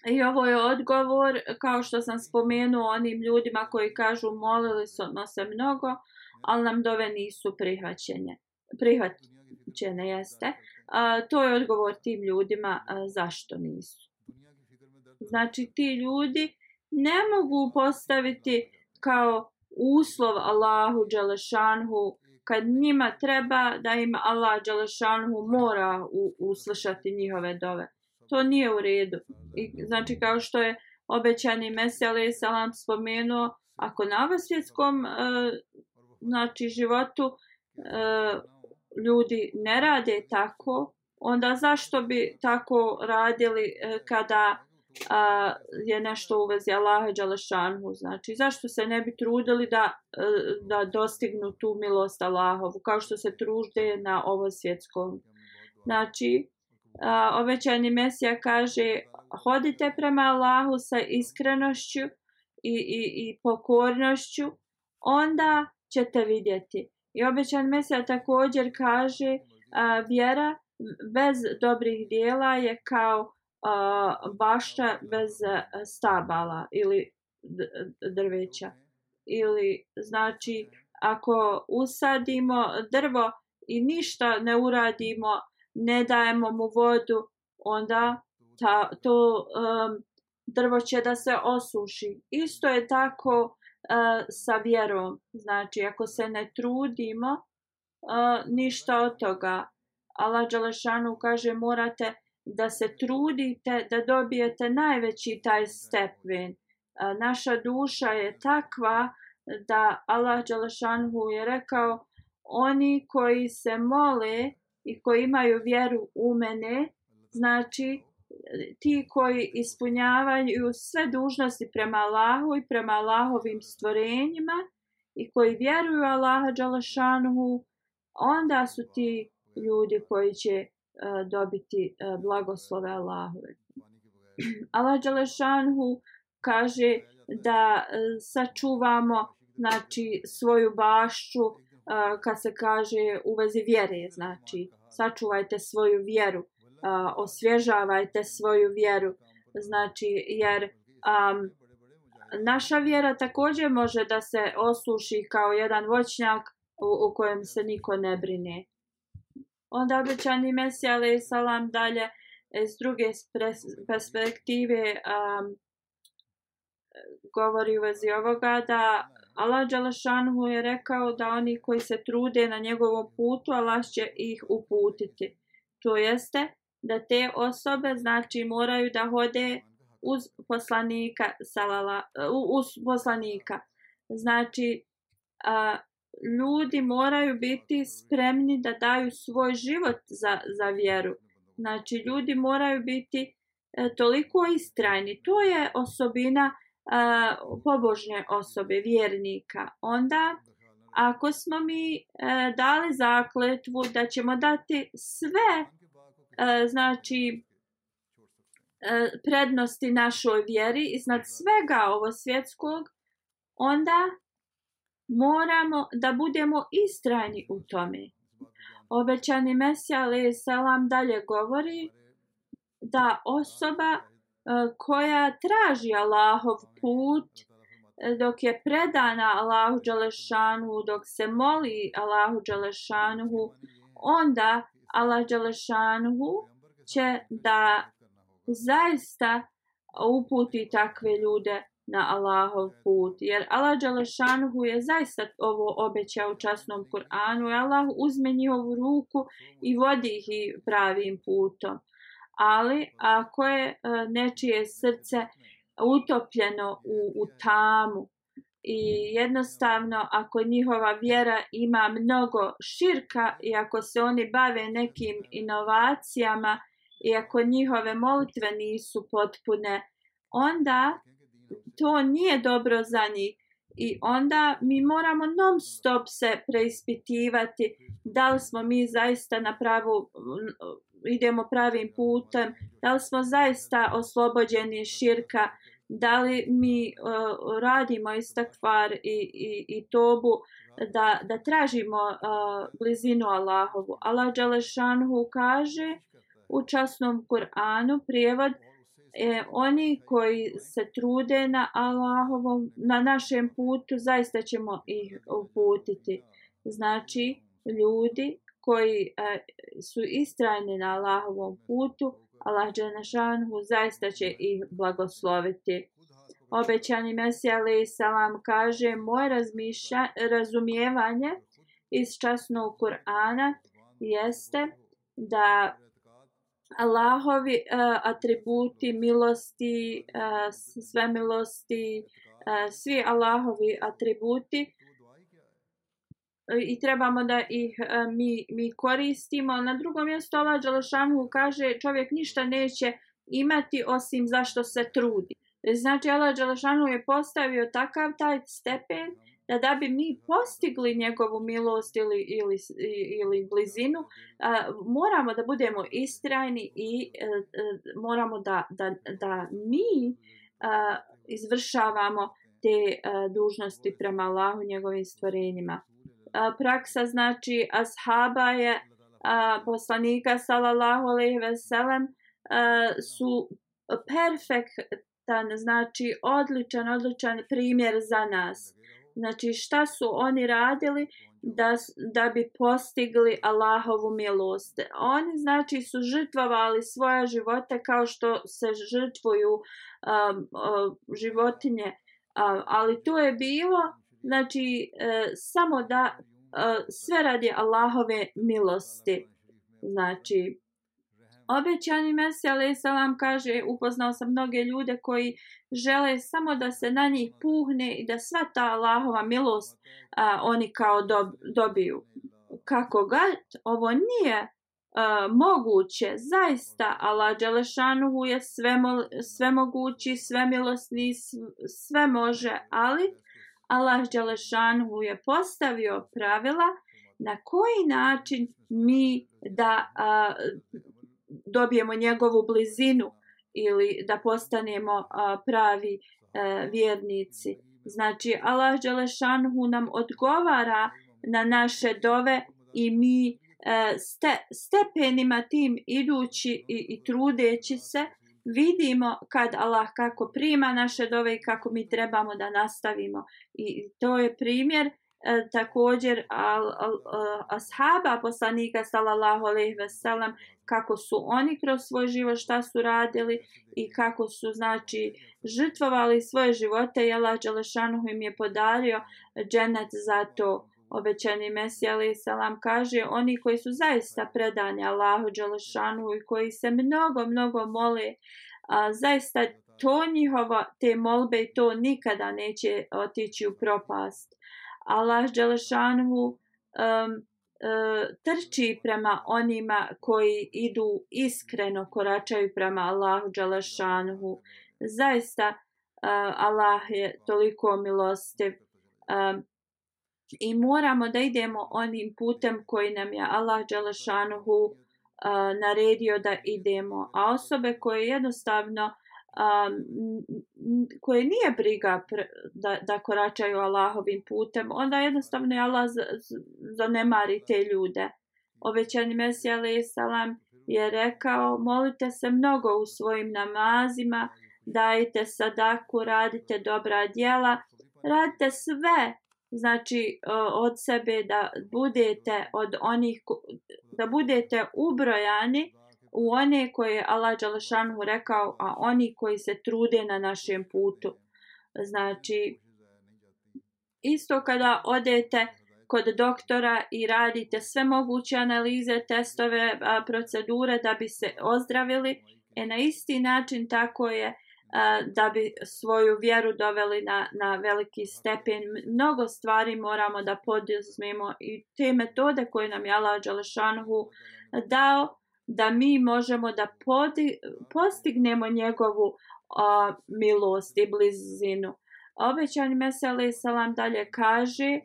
I ovo je odgovor, kao što sam spomenuo, onim ljudima koji kažu molili smo se mnogo, ali nam dove nisu prihvaćene. Prihvaćene jeste. A, to je odgovor tim ljudima a, zašto nisu. Znači ti ljudi ne mogu postaviti kao uslov Allahu Đelešanhu kad njima treba da im Allah Đelešanhu mora u, uslušati njihove dove. To nije u redu. I, znači kao što je obećani Mesele Salam spomenuo, ako na svjetskom e, znači, životu e, ljudi ne rade tako, onda zašto bi tako radili e, kada a, je nešto u vezi Allaha Đalešanhu. Znači, zašto se ne bi trudili da, e, da dostignu tu milost Allahovu, kao što se trude na ovo svjetskom. Znači, a, obećani Mesija kaže, hodite prema Allahu sa iskrenošću i, i, i pokornošću, onda ćete vidjeti. I obećan Mesija također kaže, a, vjera bez dobrih dijela je kao uh, bašta bez stabala ili drveća. Ili znači ako usadimo drvo i ništa ne uradimo, ne dajemo mu vodu, onda ta, to um, drvo će da se osuši. Isto je tako uh, sa vjerom. Znači ako se ne trudimo, uh, ništa od toga. Allah Đalešanu kaže morate da se trudite da dobijete najveći taj stepen. Naša duša je takva da Allah Đalašanhu je rekao oni koji se mole i koji imaju vjeru u mene, znači ti koji ispunjavaju sve dužnosti prema Allahu i prema Allahovim stvorenjima i koji vjeruju Allaha Đalašanhu, onda su ti ljudi koji će dobiti e, blagoslove Allahove. Allah Đalešanhu kaže da e, sačuvamo znači, svoju bašću kad se kaže u vezi vjere, znači sačuvajte svoju vjeru, osvježavajte svoju vjeru, znači jer um, naša vjera također može da se osuši kao jedan voćnjak u, u kojem se niko ne brine. Onda obećani Mesija alaih salam dalje e, s druge perspektive um, govori u vezi ovoga da Allah Đalašanhu je rekao da oni koji se trude na njegovom putu, Allah će ih uputiti. To jeste da te osobe znači moraju da hode uz poslanika salala, uz poslanika. Znači a, ljudi moraju biti spremni da daju svoj život za, za vjeru. Znači, ljudi moraju biti e, toliko istrajni. To je osobina e, pobožne osobe, vjernika. Onda, ako smo mi e, dali zakletvu da ćemo dati sve, e, znači, e, prednosti našoj vjeri iznad svega ovo svjetskog, onda moramo da budemo istrajni u tome. Obećani Mesija alaih salam dalje govori da osoba e, koja traži Allahov put e, dok je predana Allahu Đalešanu, dok se moli Allahu Đalešanu, onda Allah Đalešanu će da zaista uputi takve ljude na Allahov put. Jer Allah Đalešanhu je zaista ovo obećao u časnom Kur'anu i Allah uzme njihovu ruku i vodi ih i pravim putom. Ali ako je e, nečije srce utopljeno u, u tamu i jednostavno ako njihova vjera ima mnogo širka i ako se oni bave nekim inovacijama i ako njihove molitve nisu potpune, onda to nije dobro za njih. I onda mi moramo non stop se preispitivati da li smo mi zaista na pravu, idemo pravim putem, da li smo zaista oslobođeni širka, da li mi uh, radimo istakvar i, i, i tobu, da, da tražimo uh, blizinu Allahovu. Allah Đalešanhu kaže u časnom Kur'anu prijevod E, oni koji se trude na Allahovom, na našem putu, zaista ćemo ih uputiti. Znači, ljudi koji e, su istrajni na Allahovom putu, Allah Đanašanhu zaista će ih blagosloviti. Obećani Mesija alaih salam kaže moje razumijevanje iz časnog Kur'ana jeste da Allahovi uh, atributi milosti, eh, uh, sve milosti, uh, eh, svi Allahovi atributi i trebamo da ih uh, mi, mi koristimo. Na drugom mjestu Allah Đalašanhu kaže čovjek ništa neće imati osim zašto se trudi. Znači Allah Đalašanhu je postavio takav taj stepen da da bi mi postigli njegovu milost ili, ili, ili blizinu, a, moramo da budemo istrajni i a, a, moramo da, da, da mi a, izvršavamo te a, dužnosti prema Allahu njegovim stvorenjima. A, praksa znači ashaba je a, poslanika sallallahu alejhi ve sellem su perfektan znači odličan odličan primjer za nas Znači šta su oni radili da, da bi postigli Allahovu milost. Oni znači su žrtvovali svoje živote kao što se žrtvuju um, um, životinje. Um, ali to je bilo znači uh, samo da uh, sve radi Allahove milosti. Znači Obećani Mesija alaih salam kaže, upoznao sam mnoge ljude koji žele samo da se na njih puhne i da sva ta Allahova milost a, oni kao dob, dobiju. Kako ga, ovo nije a, moguće, zaista Allah Đelešanuhu je sve, mo, sve mogući, sve milosni, sve može, ali Allah Đelešanuhu je postavio pravila na koji način mi da a, dobijemo njegovu blizinu ili da postanemo a, pravi a, vjernici. Znači, Allah Đelešanhu nam odgovara na naše dove i mi a, ste, stepenima tim idući i, i trudeći se, vidimo kad Allah kako prima naše dove i kako mi trebamo da nastavimo. I to je primjer e, također al, al, al, ashaba poslanika sallallahu alejhi ve sellem kako su oni kroz svoj život šta su radili i kako su znači žrtvovali svoje živote i Allah Đelešanuhu im je podario dženet za to. Obećani Mesija alaih salam kaže oni koji su zaista predani Allahu Đelešanuhu i koji se mnogo mnogo mole a, zaista to njihovo te molbe i to nikada neće otići u propast. Allah Đelešanuhu um, e, trči prema onima koji idu iskreno koračaju prema Allahu Đalašanhu. Zaista e, Allah je toliko milostiv. E, I moramo da idemo onim putem koji nam je Allah Đalašanhu naredio da idemo. A osobe koje jednostavno um, koje nije briga pre, da, da koračaju Allahovim putem, onda jednostavno je Allah zanemari te ljude. Ovećani Mesija alaih salam je rekao, molite se mnogo u svojim namazima, dajte sadaku, radite dobra djela, radite sve, znači od sebe da budete od onih, da budete ubrojani, u one koje je Allah Đalašanhu rekao, a oni koji se trude na našem putu. Znači, isto kada odete kod doktora i radite sve moguće analize, testove, procedure da bi se ozdravili, e na isti način tako je da bi svoju vjeru doveli na, na veliki stepen. Mnogo stvari moramo da podizmemo i te metode koje nam je Allah Đalešanhu dao, da mi možemo da podi, postignemo njegovu a, milost i blizinu. Obećani Mesele Salam dalje kaže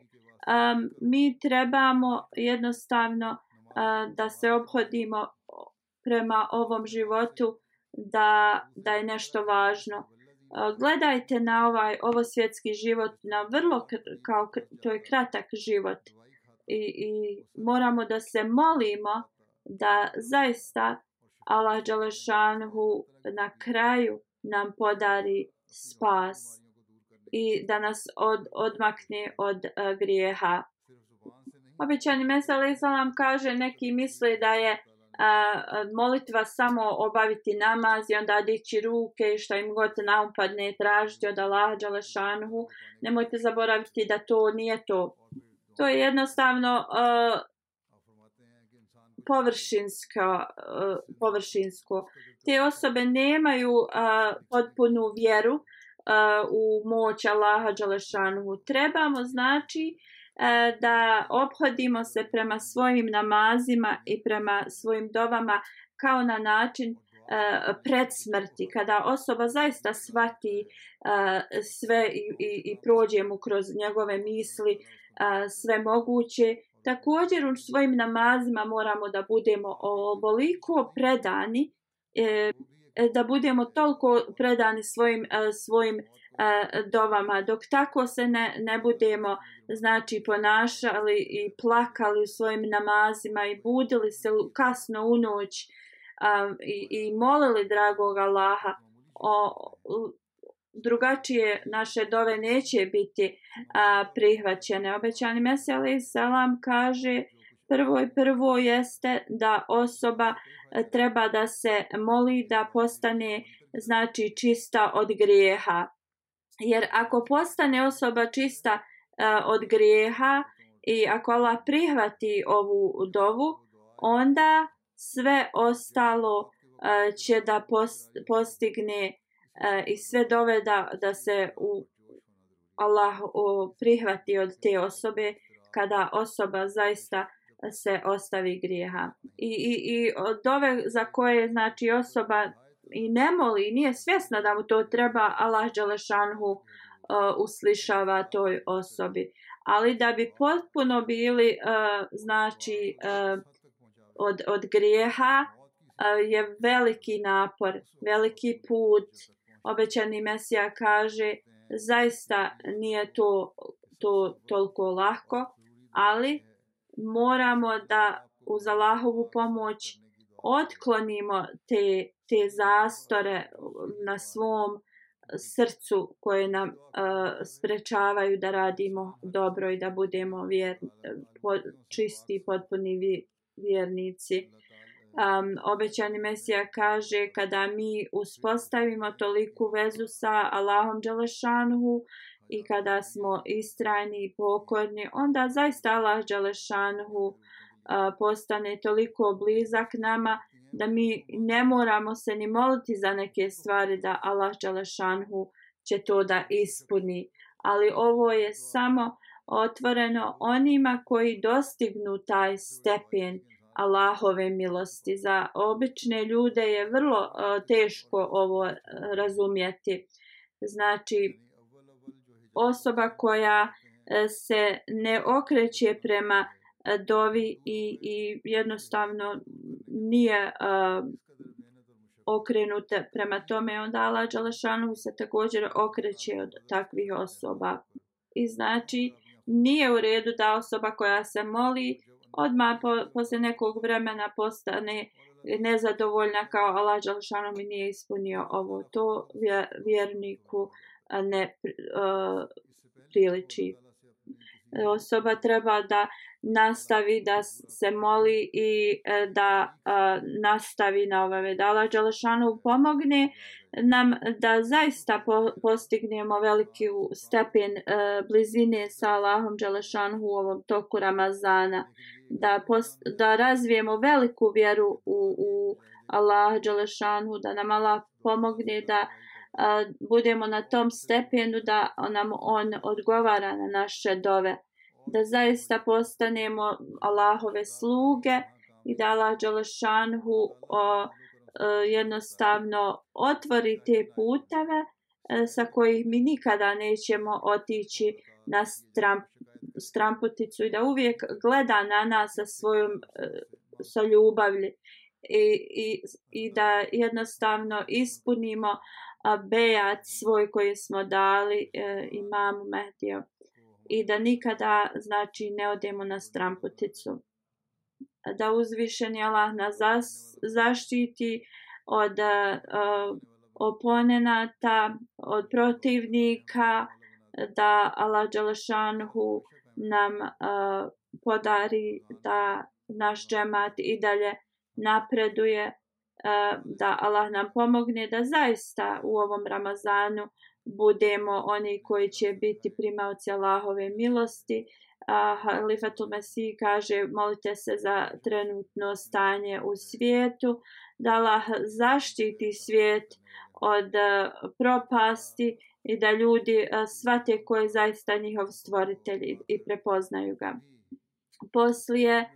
a, mi trebamo jednostavno a, da se obhodimo prema ovom životu da, da je nešto važno. A, gledajte na ovaj ovo svjetski život na vrlo kao to je kratak život i, i moramo da se molimo da zaista Allah Đalešanhu na kraju nam podari spas i da nas od, odmakne od uh, grijeha. Običani mesele salam kaže neki misle da je uh, molitva samo obaviti namaz i onda dići ruke i šta im god naumpadne tražiti od Allaha Đalešanhu. Nemojte zaboraviti da to nije to. To je jednostavno uh, površinsko, uh, površinsko. Te osobe nemaju uh, potpunu vjeru uh, u moć Allaha Đalešanu. Trebamo znači da obhodimo se prema svojim namazima i prema svojim dovama kao na način uh, pred smrti. Kada osoba zaista svati uh, sve i, i, i prođe mu kroz njegove misli uh, sve moguće, Također u svojim namazima moramo da budemo ovoliko predani, e, e, da budemo toliko predani svojim, e, svojim e, dovama. Dok tako se ne, ne budemo znači ponašali i plakali u svojim namazima i budili se kasno u noć i, i molili dragog Allaha o, drugačije naše dove neće biti a, prihvaćene. Obećani Meseli Salam kaže prvo i prvo jeste da osoba e, treba da se moli da postane znači čista od grijeha. Jer ako postane osoba čista a, od grijeha i ako Allah prihvati ovu dovu, onda sve ostalo a, će da postigne e, i sve dove da, da se u Allah o, prihvati od te osobe kada osoba zaista se ostavi grijeha. I, i, i dove za koje znači osoba i ne moli, nije svjesna da mu to treba, Allah Đelešanhu uh, uslišava toj osobi. Ali da bi potpuno bili uh, znači uh, od, od grijeha uh, je veliki napor, veliki put, obećani Mesija kaže zaista nije to, to toliko lahko, ali moramo da uz Allahovu pomoć otklonimo te, te zastore na svom srcu koje nam uh, sprečavaju da radimo dobro i da budemo vjerni, po, čisti, potpuni vjernici um, obećani Mesija kaže kada mi uspostavimo toliku vezu sa Allahom Đelešanhu i kada smo istrajni i pokorni, onda zaista Allah Đelešanhu uh, postane toliko blizak nama da mi ne moramo se ni moliti za neke stvari da Allah Đelešanhu će to da ispuni. Ali ovo je samo otvoreno onima koji dostignu taj stepen Allahove milosti. Za obične ljude je vrlo e, teško ovo e, razumjeti. Znači, osoba koja e, se ne okreće prema dovi i, i jednostavno nije uh, okrenuta prema tome, onda Allah Đalešanu se također okreće od takvih osoba. I znači, nije u redu da osoba koja se moli odmah po, posle nekog vremena postane nezadovoljna kao Allah Đalšanu mi nije ispunio ovo. To vjerniku ne uh, priliči. Osoba treba da nastavi da se moli i e, da uh, nastavi na ove da Allah Đalšanu pomogne nam da zaista po, postignemo veliki stepen uh, blizine sa Allahom Đelešanhu u ovom toku Ramazana da, post, da razvijemo veliku vjeru u, u Allah Đelešanhu, da nam Allah pomogne da a, budemo na tom stepenu da nam On odgovara na naše dove. Da zaista postanemo Allahove sluge i da Allah Đelešanhu uh, E, jednostavno otvori te puteve e, sa kojih mi nikada nećemo otići na stramp, stramputicu i da uvijek gleda na nas sa svojom e, sa ljubavlji. I, i, i da jednostavno ispunimo bejat svoj koji smo dali e, imamu Mehdiju i da nikada znači ne odemo na stramputicu da uzvišeni Allah nas zas, zaštiti od uh, oponenata, od protivnika, da Allah Đelešanhu nam uh, podari da naš džemat i dalje napreduje, uh, da Allah nam pomogne da zaista u ovom Ramazanu budemo oni koji će biti primaoci Allahove milosti. Uh, Halifatul Mesih kaže molite se za trenutno stanje u svijetu, da Allah zaštiti svijet od uh, propasti i da ljudi e, uh, svate ko je zaista njihov stvoritelj i, i prepoznaju ga. Poslije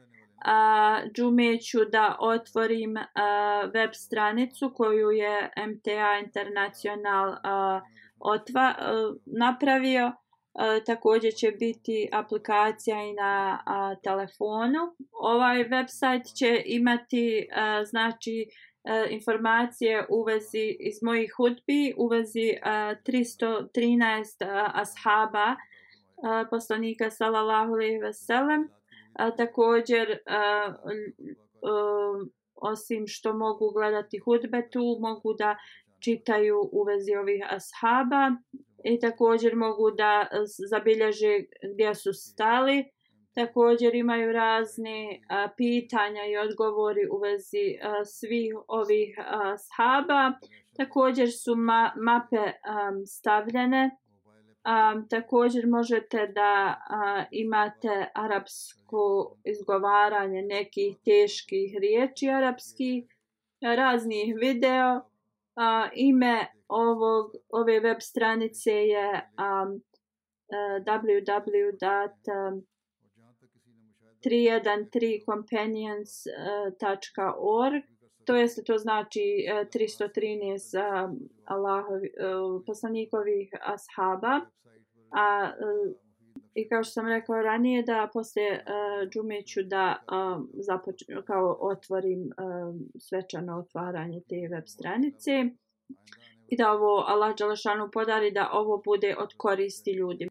a, džume ću da otvorim a, web stranicu koju je MTA International a, otva, a, napravio. E, također će biti aplikacija i na a, telefonu. Ovaj website će imati a, znači a, informacije u vezi iz mojih hudbi u vezi a, 313 a, ashaba a, poslanika sallallahu alejhi ve sellem također, a, a, osim što mogu gledati hudbe tu, mogu da čitaju u vezi ovih ashaba i također mogu da eh, zabilježe gdje su stali. Također imaju razne eh, a, pitanja i odgovori u vezi a, svih ovih ashaba. Također su ma, mape a, stavljene A, također možete da a, imate arapsko izgovaranje nekih teških riječi arapskih, raznih video a, ime ovog, ove web stranice je um, e, www.313companions.org e, to jest to znači e, 313 uh, Allahovi, uh, poslanikovih ashaba. A, uh, I kao što sam rekao ranije da posle uh, e, džume ću da e, um, započnem kao otvorim um, svečano otvaranje te web stranice i da ovo Allah Đalašanu podari da ovo bude od koristi ljudima.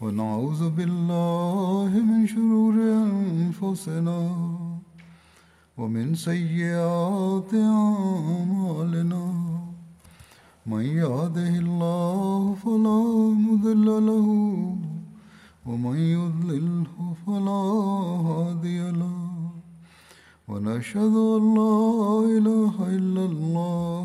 ونعوذ بالله من شرور أنفسنا ومن سيئات أعمالنا. من يهده الله فلا مضل له ومن يضلله فلا هادي له. ونشهد أن لا إله إلا الله